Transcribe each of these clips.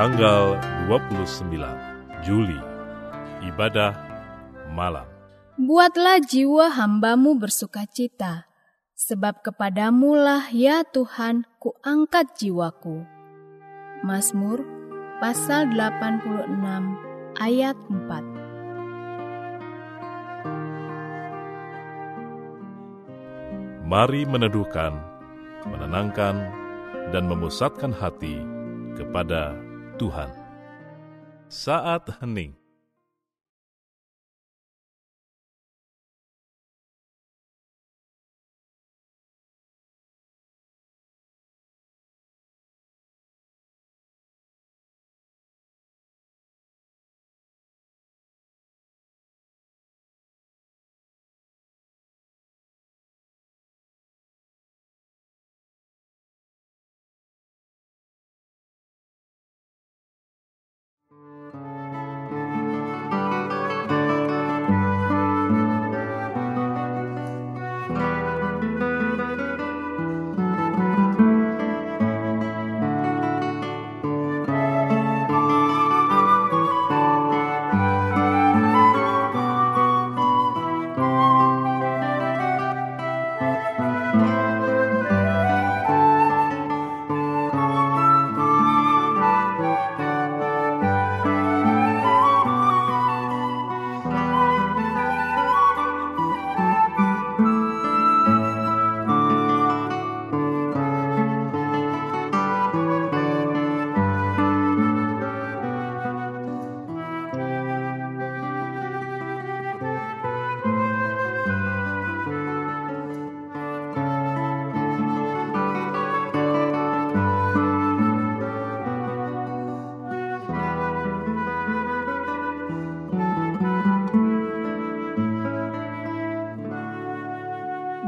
tanggal 29 Juli, ibadah malam. Buatlah jiwa hambamu bersuka cita, sebab kepadamu lah ya Tuhan kuangkat jiwaku. Mazmur pasal 86 ayat 4. Mari meneduhkan, menenangkan, dan memusatkan hati kepada Tuhan. Saat hening.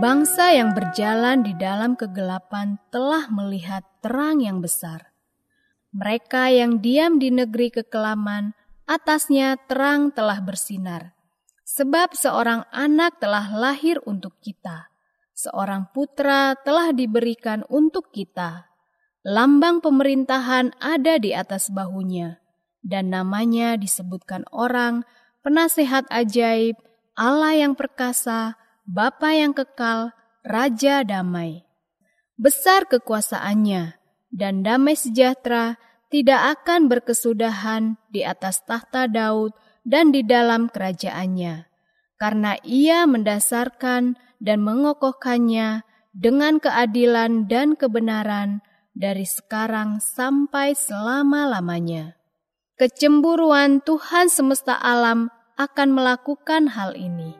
Bangsa yang berjalan di dalam kegelapan telah melihat terang yang besar. Mereka yang diam di negeri kekelaman, atasnya terang telah bersinar. Sebab seorang anak telah lahir untuk kita, seorang putra telah diberikan untuk kita. Lambang pemerintahan ada di atas bahunya, dan namanya disebutkan orang, penasehat ajaib, Allah yang perkasa, Bapa yang kekal, Raja damai. Besar kekuasaannya, dan damai sejahtera tidak akan berkesudahan di atas tahta Daud dan di dalam kerajaannya, karena ia mendasarkan dan mengokohkannya dengan keadilan dan kebenaran dari sekarang sampai selama-lamanya. Kecemburuan Tuhan semesta alam akan melakukan hal ini.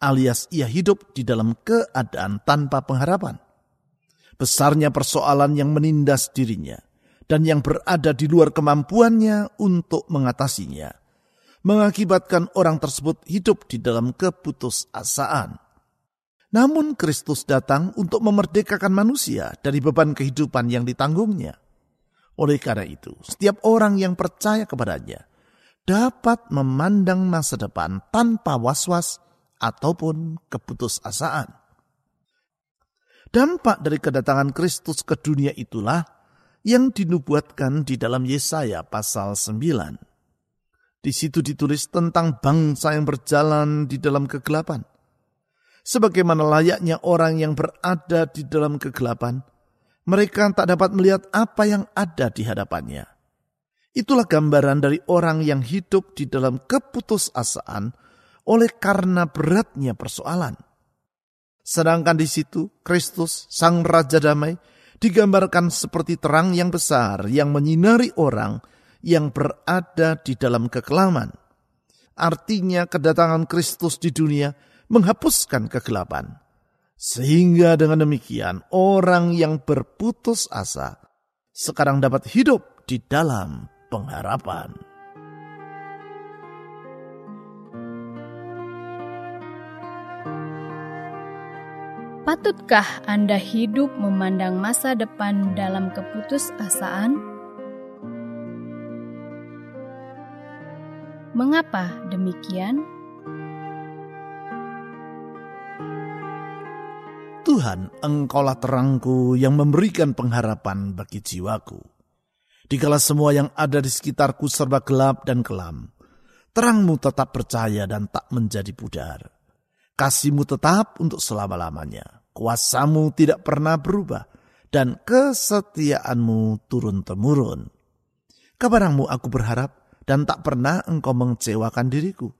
alias ia hidup di dalam keadaan tanpa pengharapan. Besarnya persoalan yang menindas dirinya dan yang berada di luar kemampuannya untuk mengatasinya, mengakibatkan orang tersebut hidup di dalam keputusasaan. Namun Kristus datang untuk memerdekakan manusia dari beban kehidupan yang ditanggungnya. Oleh karena itu, setiap orang yang percaya kepadanya dapat memandang masa depan tanpa was-was ataupun keputusasaan. Dampak dari kedatangan Kristus ke dunia itulah yang dinubuatkan di dalam Yesaya pasal 9. Di situ ditulis tentang bangsa yang berjalan di dalam kegelapan. Sebagaimana layaknya orang yang berada di dalam kegelapan, mereka tak dapat melihat apa yang ada di hadapannya. Itulah gambaran dari orang yang hidup di dalam keputusasaan oleh karena beratnya persoalan. Sedangkan di situ Kristus, Sang Raja Damai, digambarkan seperti terang yang besar yang menyinari orang yang berada di dalam kekelaman. Artinya kedatangan Kristus di dunia menghapuskan kegelapan. Sehingga dengan demikian orang yang berputus asa sekarang dapat hidup di dalam pengharapan. Patutkah Anda hidup memandang masa depan dalam keputusasaan? Mengapa demikian? Tuhan, Engkaulah terangku yang memberikan pengharapan bagi jiwaku. Dikala semua yang ada di sekitarku serba gelap dan kelam, terangmu tetap percaya dan tak menjadi pudar. Kasihmu tetap untuk selama-lamanya. Kuasamu tidak pernah berubah dan kesetiaanmu turun-temurun. Kepadamu aku berharap dan tak pernah engkau mengecewakan diriku.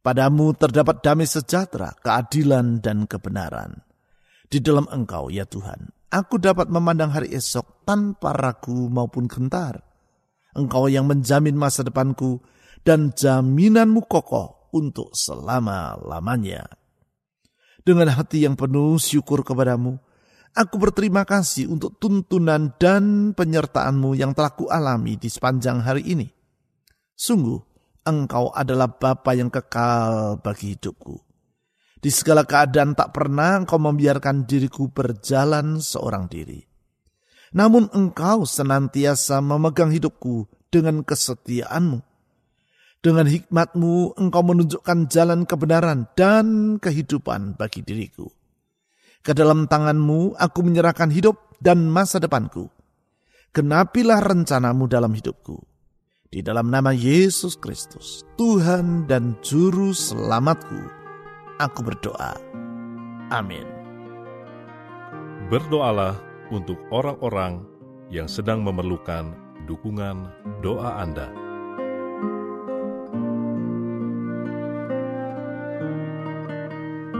Padamu terdapat damai sejahtera, keadilan, dan kebenaran. Di dalam Engkau, ya Tuhan, aku dapat memandang hari esok tanpa ragu maupun gentar. Engkau yang menjamin masa depanku dan jaminanmu kokoh untuk selama-lamanya. Dengan hati yang penuh syukur kepadamu, aku berterima kasih untuk tuntunan dan penyertaanmu yang telah kualami di sepanjang hari ini. Sungguh, engkau adalah Bapa yang kekal bagi hidupku. Di segala keadaan tak pernah engkau membiarkan diriku berjalan seorang diri. Namun engkau senantiasa memegang hidupku dengan kesetiaanmu. Dengan hikmatmu engkau menunjukkan jalan kebenaran dan kehidupan bagi diriku. Ke dalam tanganmu aku menyerahkan hidup dan masa depanku. Genapilah rencanamu dalam hidupku. Di dalam nama Yesus Kristus, Tuhan dan Juru Selamatku aku berdoa. Amin. Berdoalah untuk orang-orang yang sedang memerlukan dukungan doa Anda.